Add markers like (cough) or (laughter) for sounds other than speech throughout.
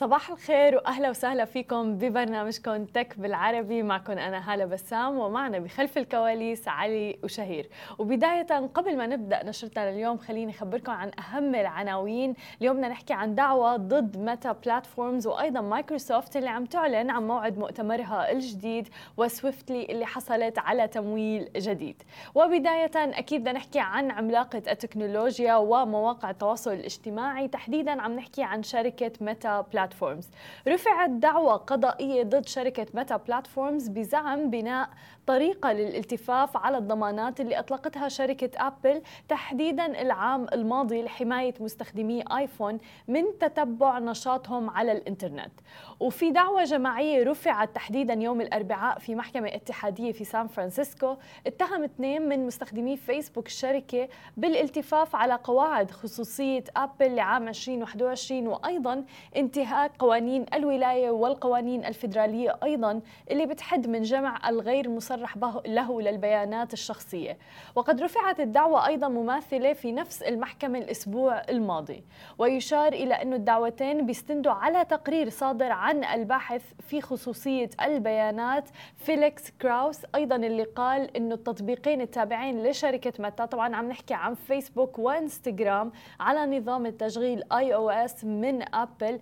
صباح الخير وأهلا وسهلا فيكم ببرنامجكم تك بالعربي. معكم أنا هالة بسام ومعنا بخلف الكواليس علي وشهير. وبداية قبل ما نبدأ نشرتنا لليوم خليني أخبركم عن أهم العناوين. اليوم بدنا نحكي عن دعوة ضد ميتا بلاتفورمز وأيضا مايكروسوفت اللي عم تعلن عن موعد مؤتمرها الجديد وسويفتلي اللي حصلت على تمويل جديد. وبداية أكيد بدنا نحكي عن عملاقة التكنولوجيا ومواقع التواصل الاجتماعي. تحديدا عم نحكي عن شركة ميتا بلاتفورمز بلاتفورمز رفعت دعوى قضائية ضد شركة ميتا بلاتفورمز بزعم بناء طريقة للالتفاف على الضمانات اللي أطلقتها شركة أبل تحديدا العام الماضي لحماية مستخدمي آيفون من تتبع نشاطهم على الإنترنت. وفي دعوة جماعية رفعت تحديدا يوم الأربعاء في محكمة اتحادية في سان فرانسيسكو اتهم اثنين من مستخدمي فيسبوك الشركة بالالتفاف على قواعد خصوصية أبل لعام 2021 وأيضا انتهاك قوانين الولاية والقوانين الفيدرالية أيضا اللي بتحد من جمع الغير مصرح له للبيانات الشخصية. وقد رفعت الدعوة أيضا مماثلة في نفس المحكمة الأسبوع الماضي ويشار إلى أن الدعوتين بيستندوا على تقرير صادر عن الباحث في خصوصية البيانات فيليكس كراوس. أيضا اللي قال أنه التطبيقين التابعين لشركة ميتا طبعا عم نحكي عن فيسبوك وانستغرام على نظام التشغيل آي أو إس من أبل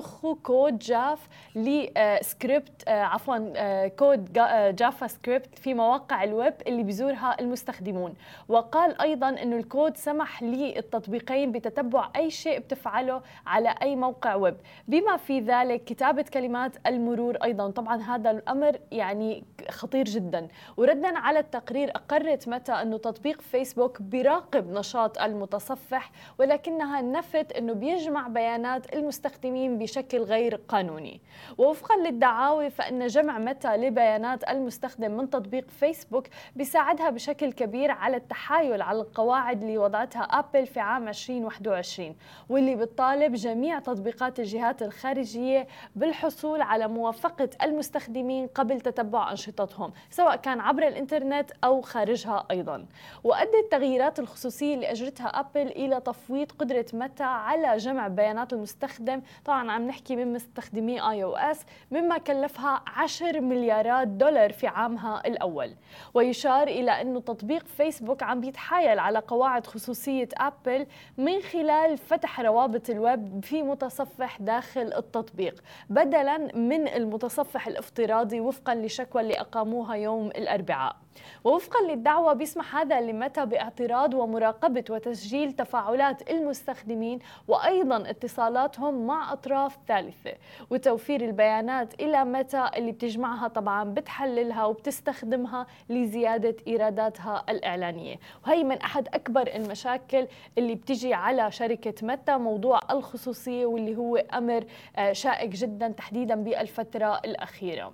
بضخوا كود جاف لسكريبت عفوا كود جافا سكريبت في مواقع الويب اللي بيزورها المستخدمون. وقال أيضا إنه الكود سمح للتطبيقين بتتبع أي شيء بتفعله على أي موقع ويب. بما في ذلك كتابة كلمات المرور أيضا. طبعا هذا الأمر يعني خطير جدا. وردا على التقرير أقرت متى إنه تطبيق فيسبوك بيراقب نشاط المتصفح ولكنها نفت إنه بيجمع بيانات المستخدمين بشكل غير قانوني. ووفقا للدعاوي فإن جمع متى لبيانات المستخدم من تطبيق فيسبوك بيساعدها بشكل كبير على التحايل على القواعد اللي وضعتها أبل في عام 2021 واللي بتطالب جميع تطبيقات الجهات الخارجية بالحصول على موافقة المستخدمين قبل تتبع أنشطتهم سواء كان عبر الإنترنت أو خارجها أيضا. وادت تغييرات الخصوصية اللي أجرتها أبل إلى تفويض قدرة متى على جمع بيانات المستخدم طبعا عم نحكي من مستخدمي آي أو إس مما كلفها 10 مليارات دولار في عامها الأول. ويشار إلى انه تطبيق فيسبوك عم بيتحايل على قواعد خصوصية آبل من خلال فتح روابط الويب في متصفح داخل التطبيق بدلا من المتصفح الافتراضي وفقا لشكوى اللي أقاموها يوم الأربعاء. ووفقا للدعوة بيسمح هذا لمتى باعتراض ومراقبة وتسجيل تفاعلات المستخدمين وأيضا اتصالاتهم مع أطراف ثالثة. وتوفير البيانات إلى متى اللي بتجمعها طبعا بتحللها وبتستخدمها لزيادة إيراداتها الإعلانية. وهي من أحد أكبر المشاكل اللي بتجي على شركة متى موضوع الخصوصية واللي هو أمر شائك جدا تحديدا بالفترة الأخيرة.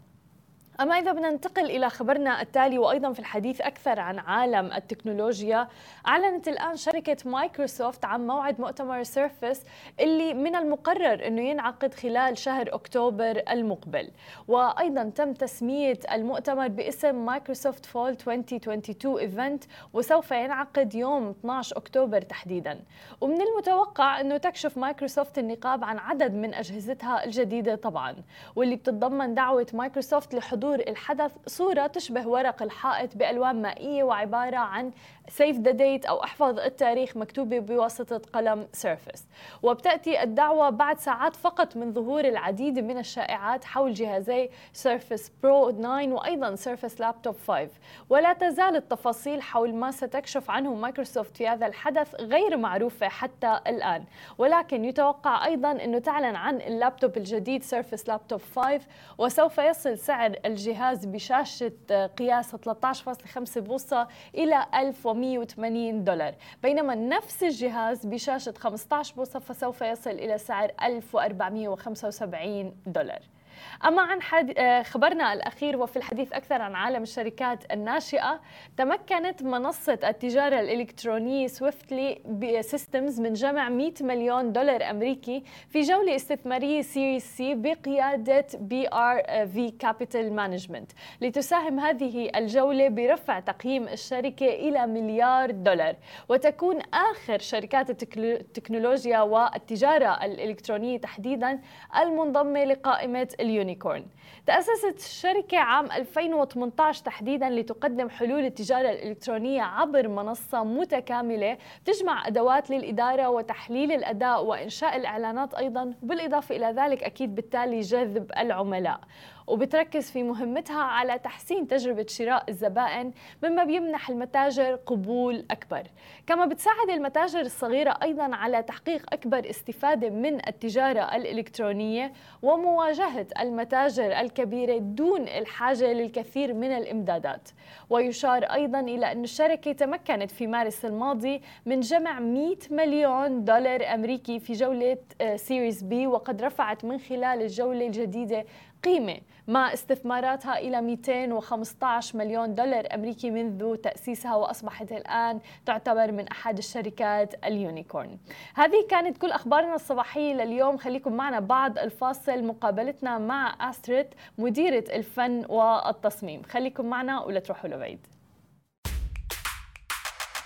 أما إذا بدنا ننتقل إلى خبرنا التالي وأيضا في الحديث أكثر عن عالم التكنولوجيا أعلنت الآن شركة مايكروسوفت عن موعد مؤتمر سيرفس اللي من المقرر أنه ينعقد خلال شهر أكتوبر المقبل. وأيضا تم تسمية المؤتمر باسم مايكروسوفت فول 2022 إيفنت وسوف ينعقد يوم 12 أكتوبر تحديدا. ومن المتوقع أنه تكشف مايكروسوفت النقاب عن عدد من أجهزتها الجديدة طبعا واللي بتتضمن دعوة مايكروسوفت لحضور حضور الحدث صورة تشبه ورق الحائط بألوان مائية وعبارة عن سيف ذا ديت أو احفظ التاريخ مكتوبة بواسطة قلم سيرفس وبتأتي الدعوة بعد ساعات فقط من ظهور العديد من الشائعات حول جهازي سيرفس برو 9 وأيضا سيرفس لابتوب 5 ولا تزال التفاصيل حول ما ستكشف عنه مايكروسوفت في هذا الحدث غير معروفة حتى الآن. ولكن يتوقع أيضا أنه تعلن عن اللابتوب الجديد سيرفس لابتوب 5 وسوف يصل سعر الجهاز بشاشة قياس 13.5 بوصة إلى 1180 دولار. بينما نفس الجهاز بشاشة 15 بوصة فسوف يصل إلى سعر 1475 دولار. أما عن حد... آه، خبرنا الأخير وفي الحديث أكثر عن عالم الشركات الناشئة تمكنت منصة التجارة الإلكترونية سويفتلي سيستمز من جمع 100 مليون دولار أمريكي في جولة استثمارية سيريس سي بقيادة بي ار في كابيتال مانجمنت لتساهم هذه الجولة برفع تقييم الشركة إلى مليار دولار. وتكون آخر شركات التكنولوجيا والتجارة الإلكترونية تحديدا المنضمة لقائمة اليونيكورن. تأسست الشركة عام 2018 تحديدا لتقدم حلول التجارة الإلكترونية عبر منصة متكاملة تجمع أدوات للإدارة وتحليل الأداء وإنشاء الإعلانات أيضا بالإضافة إلى ذلك أكيد بالتالي جذب العملاء. وبتركز في مهمتها على تحسين تجربة شراء الزبائن مما بيمنح المتاجر قبول أكبر. كما بتساعد المتاجر الصغيرة أيضا على تحقيق أكبر استفادة من التجارة الإلكترونية ومواجهة المتاجر الكبيرة دون الحاجة للكثير من الإمدادات. ويشار أيضا إلى أن الشركة تمكنت في مارس الماضي من جمع 100 مليون دولار أمريكي في جولة سيريز آه، بي وقد رفعت من خلال الجولة الجديدة قيمة مع استثماراتها إلى 215 مليون دولار أمريكي منذ تأسيسها وأصبحت الآن تعتبر من أحد الشركات اليونيكورن. هذه كانت كل أخبارنا الصباحية لليوم. خليكم معنا بعد الفاصل. مقابلتنا مع أستريت مديرة الفن والتصميم. خليكم معنا ولا تروحوا لبعيد.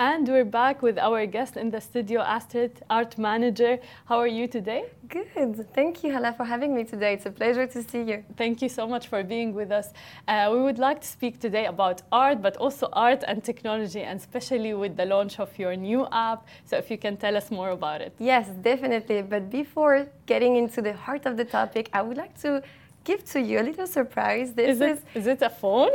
And we're back with our guest in the studio, Astrid, art manager. How are you today? Good. Thank you, Hala, for having me today. It's a pleasure to see you. Thank you so much for being with us. Uh, we would like to speak today about art, but also art and technology, and especially with the launch of your new app. So, if you can tell us more about it. Yes, definitely. But before getting into the heart of the topic, I would like to give to you a little surprise. This is it, is, is it a phone?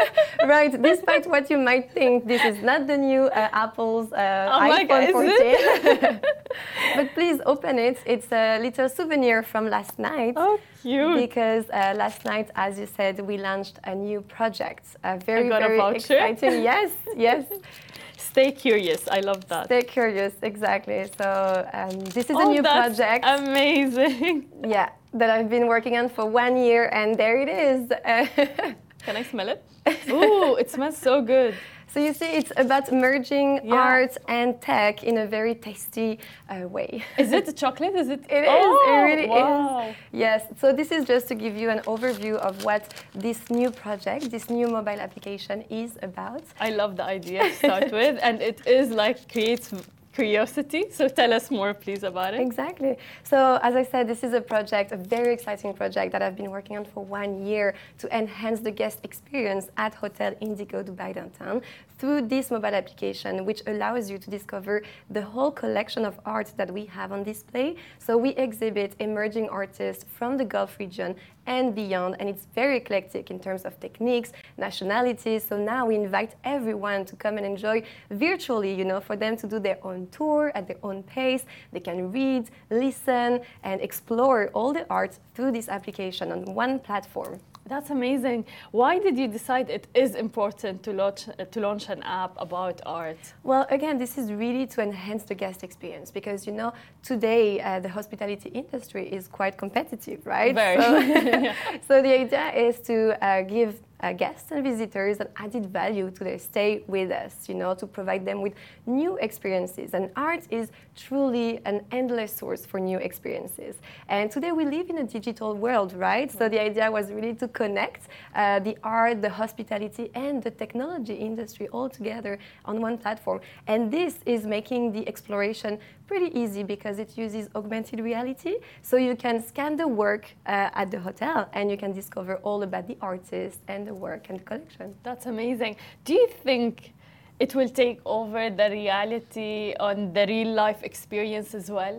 (laughs) right. Despite what you might think, this is not the new uh, Apple's uh, oh iPhone God, 14. (laughs) but please open it. It's a little souvenir from last night. Oh, cute. Because uh, last night, as you said, we launched a new project. A very, very exciting. (laughs) yes, yes. Stay curious. I love that. Stay curious, exactly. So um, this is oh, a new project. Amazing. Yeah that I've been working on for one year, and there it is. (laughs) Can I smell it? (laughs) Ooh, it smells so good. So you see, it's about merging yeah. art and tech in a very tasty uh, way. Is it (laughs) chocolate? Is it? It oh, is. It really wow. is. Yes. So this is just to give you an overview of what this new project, this new mobile application, is about. I love the idea to start with, and it is like creates curiosity. So tell us more, please, about it. Exactly. So as I said, this is a project, a very exciting project that I've been working on for one year to enhance the guest experience at Hotel Indigo Dubai Downtown through this mobile application, which allows you to discover the whole collection of art that we have on display. So we exhibit emerging artists from the Gulf region and beyond. And it's very eclectic in terms of techniques, nationalities. So now we invite everyone to come and enjoy virtually, you know, for them to do their own tour at their own pace. They can read, listen, and explore all the art through this application on one platform. That's amazing. Why did you decide it is important to launch, uh, to launch an app about art? Well, again, this is really to enhance the guest experience because, you know, today uh, the hospitality industry is quite competitive, right? Very. So, (laughs) (laughs) so the idea is to uh, give uh, guests and visitors an added value to their stay with us, you know, to provide them with new experiences. And art is truly an endless source for new experiences. And today we live in a digital world, right? So the idea was really to connect uh, the art, the hospitality, and the technology industry all together on one platform. And this is making the exploration pretty easy because it uses augmented reality. So you can scan the work uh, at the hotel and you can discover all about the artist and the work and the collection. That's amazing. Do you think it will take over the reality on the real life experience as well?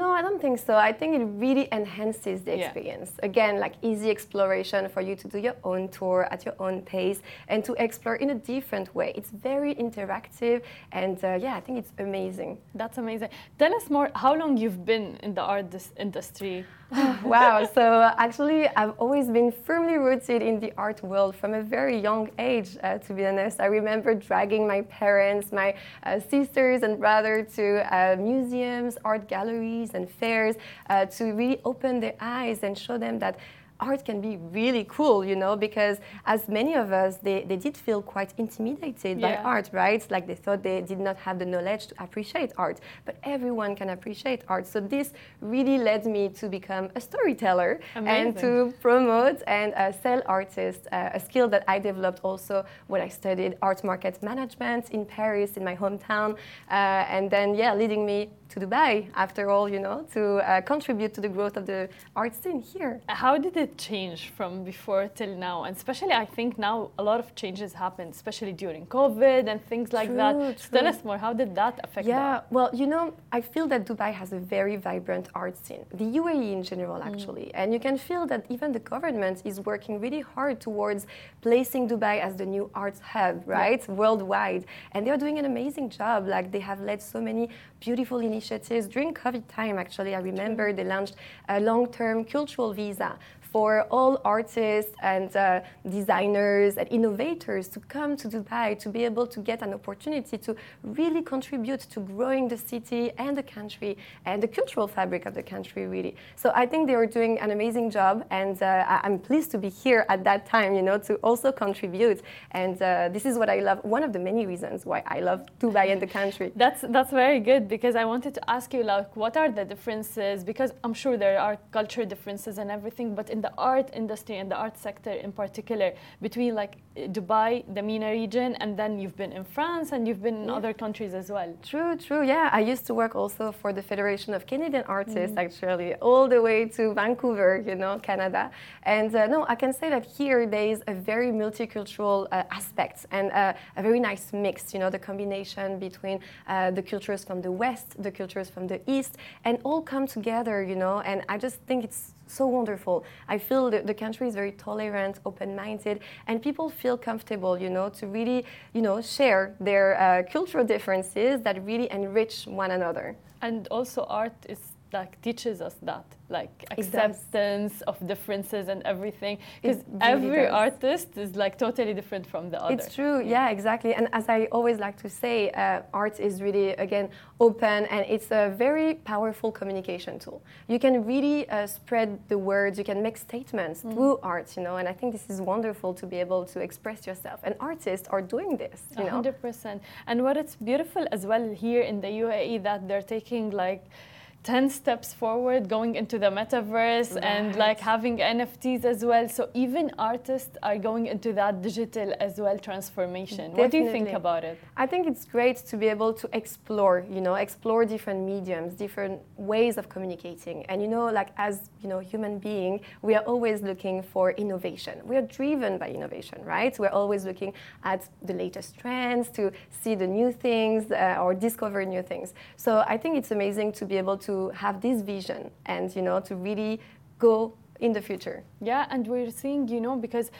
No, I don't think so. I think it really enhances the Yeah. experience. Again, like easy exploration for you to do your own tour at your own pace and to explore in a different way. It's very interactive, and uh, yeah, I think it's amazing. That's amazing. Tell us more. How long you've been in the art industry? (laughs) wow. So actually, I've always been firmly rooted in the art world from a very young age. Uh, to be honest, I remember dragging my parents, my uh, sisters, and brother to uh, museums, art galleries, and fairs uh, to really open their eyes and show them that art can be really cool, you know, because as many of us, they, they did feel quite intimidated by art, right? Like they thought they did not have the knowledge to appreciate art, but everyone can appreciate art. So this really led me to become a storyteller and to promote and uh, sell artists, uh, a skill that I developed also when I studied art market management in Paris, in my hometown, uh, and then, yeah, leading me to Dubai, after all, you know, to uh, contribute to the growth of the art scene here. How did it change from before till now? And especially, I think now a lot of changes happened, especially during COVID and things like True, that. So Tell true. us more. How did that affect Yeah, that? well, you know, I feel that Dubai has a very vibrant art scene, the UAE in general, mm. actually. And you can feel that even the government is working really hard towards placing Dubai as the new arts hub, right, worldwide. And they're doing an amazing job. Like, they have led so many beautiful initiatives. During COVID time, actually, I remember they launched a long term cultural visa for all artists and uh, designers and innovators to come to Dubai to be able to get an opportunity to really contribute to growing the city and the country and the cultural fabric of the country, really. So I think they are doing an amazing job, and uh, I'm pleased to be here at that time, you know, to also contribute. And uh, this is what I love. One of the many reasons why I love Dubai and the country. (laughs) That's that's very good because I wanted to ask you like what are the differences because I'm sure there are culture differences and everything but in the art industry and the art sector in particular between like Dubai the MENA region and then you've been in France and you've been in other countries as well True, true. Yeah, I used to work also for the Federation of Canadian Artists, actually, all the way to Vancouver, you know, Canada. And uh, no, I can say that here there is a very multicultural uh, aspect and uh, a very nice mix, you know, the combination between uh, the cultures from the West, the cultures from the East, and all come together, you know. And I just think it's so wonderful. I feel that the country is very tolerant, open-minded, and people feel comfortable, you know, to really, you know, share their uh, cultural differences that really enrich one another. and also art is like teaches us that like acceptance of differences and everything because really every does. artist is like totally different from the other It's true, yeah, exactly. And as I always like to say, uh, art is really, again, open and it's a very powerful communication tool. You can really uh, spread the words, you can make statements through art, you know, and I think this is wonderful to be able to express yourself. And artists are doing this, you know. hundred percent. And what it's beautiful as well here in the UAE that they're taking like. 10 steps forward going into the metaverse and like having NFTs as well. So even artists are going into that digital as well transformation. What do you think about it? I think it's great to be able to explore, you know, explore different mediums, different ways of communicating. And you know, like as you know, human being, we are always looking for innovation. We are driven by innovation, right? We're always looking at the latest trends to see the new things uh, or discover new things. So I think it's amazing to be able to have this vision and you know to really go in the future. Yeah, and we're seeing, you know, because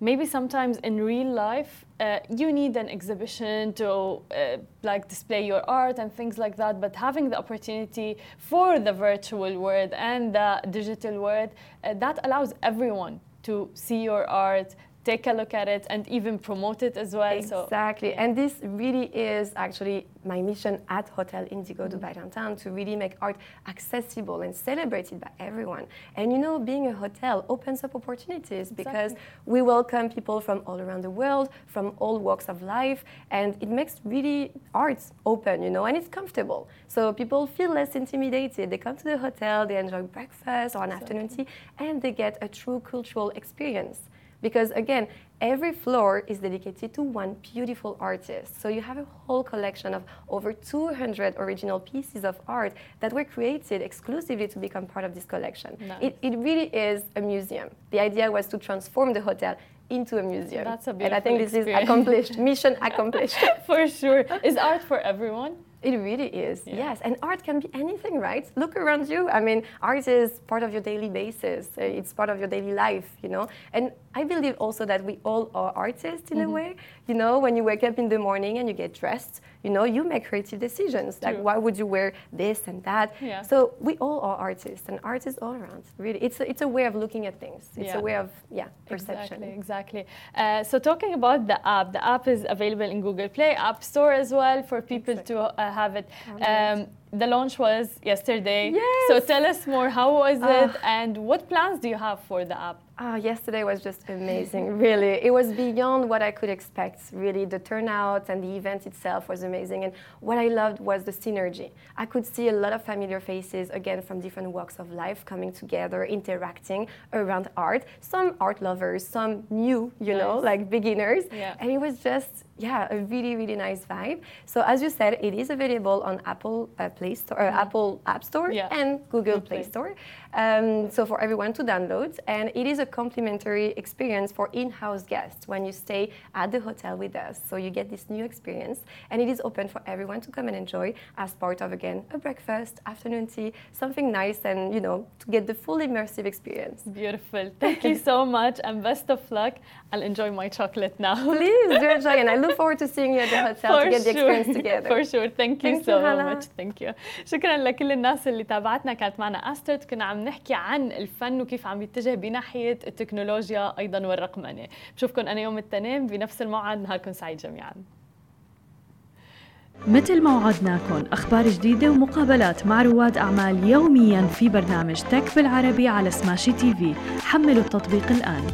maybe sometimes in real life uh, you need an exhibition to uh, like display your art and things like that. But having the opportunity for the virtual world and the digital world, uh, that allows everyone to see your art. Take a look at it and even promote it as well. So Exactly. And this really is actually my mission at Hotel Indigo Dubai mm-hmm. Downtown to really make art accessible and celebrated by everyone. And you know, being a hotel opens up opportunities because we welcome people from all around the world, from all walks of life, and it makes really arts open, you know, and it's comfortable. So people feel less intimidated. They come to the hotel, they enjoy breakfast or an afternoon tea, and they get a true cultural experience because again every floor is dedicated to one beautiful artist. So you have a whole collection of over 200 original pieces of art that were created exclusively to become part of this collection. Nice. it, it really is a museum. The idea was to transform the hotel into a museum. That's a and i think beautiful this is accomplished mission (laughs) accomplished. For sure, is art for everyone? It really is, Yeah. yes. And art can be anything, right? Look around you. I mean, art is part of your daily basis. Uh, It's part of your daily life, you know. And I believe also that we all are artists in Mm-hmm. a way. You know, when you wake up in the morning and you get dressed, you know, you make creative decisions. Like, True. why would you wear this and that? Yeah. So we all are artists, and art is all around. Really, it's a, it's a way of looking at things. It's Yeah. a way of yeah perception. Exactly, exactly. Uh, so talking about the app, the app is available in Google Play, App Store as well for people to uh, have it. Um, the launch was yesterday. So tell us more. How was Ah. it, and what plans do you have for the app? Ah, yesterday was just amazing, really. It was beyond what I could expect, really. The turnout and the event itself was amazing. And what I loved was the synergy. I could see a lot of familiar faces, again, from different walks of life coming together, interacting around art. Some art lovers, some new, you know, like beginners. Yeah. And it was just, yeah, a really, really nice vibe. So, as you said, it is available on Apple uh, Play Store, uh, Apple App Store Yeah. and Google Play. Play Store. Um, so for everyone to download, and it is a complimentary experience for in-house guests when you stay at the hotel with us. So you get this new experience, and it is open for everyone to come and enjoy as part of again a breakfast, afternoon tea, something nice, and you know to get the full immersive experience. Beautiful. Thank you so much, and best of luck. I'll enjoy my chocolate now. (laughs) Please do enjoy, and I look forward to seeing you at the hotel to get the experience together. For sure. Thank you Thank you, so Hala. much. Thank you. شكرا لكل الناس اللي تابعتنا كانت معنا أسترد كنا عم نحكي عن الفن وكيف عم يتجه بناحية التكنولوجيا أيضا والرقمنة. بشوفكم أنا يوم الاثنين بنفس الموعد نهاركم سعيد جميعاً. مثل ما وعدناكم أخبار جديدة ومقابلات مع رواد أعمال يومياً في برنامج تك بالعربي على سماشي تي في. حملوا التطبيق الآن.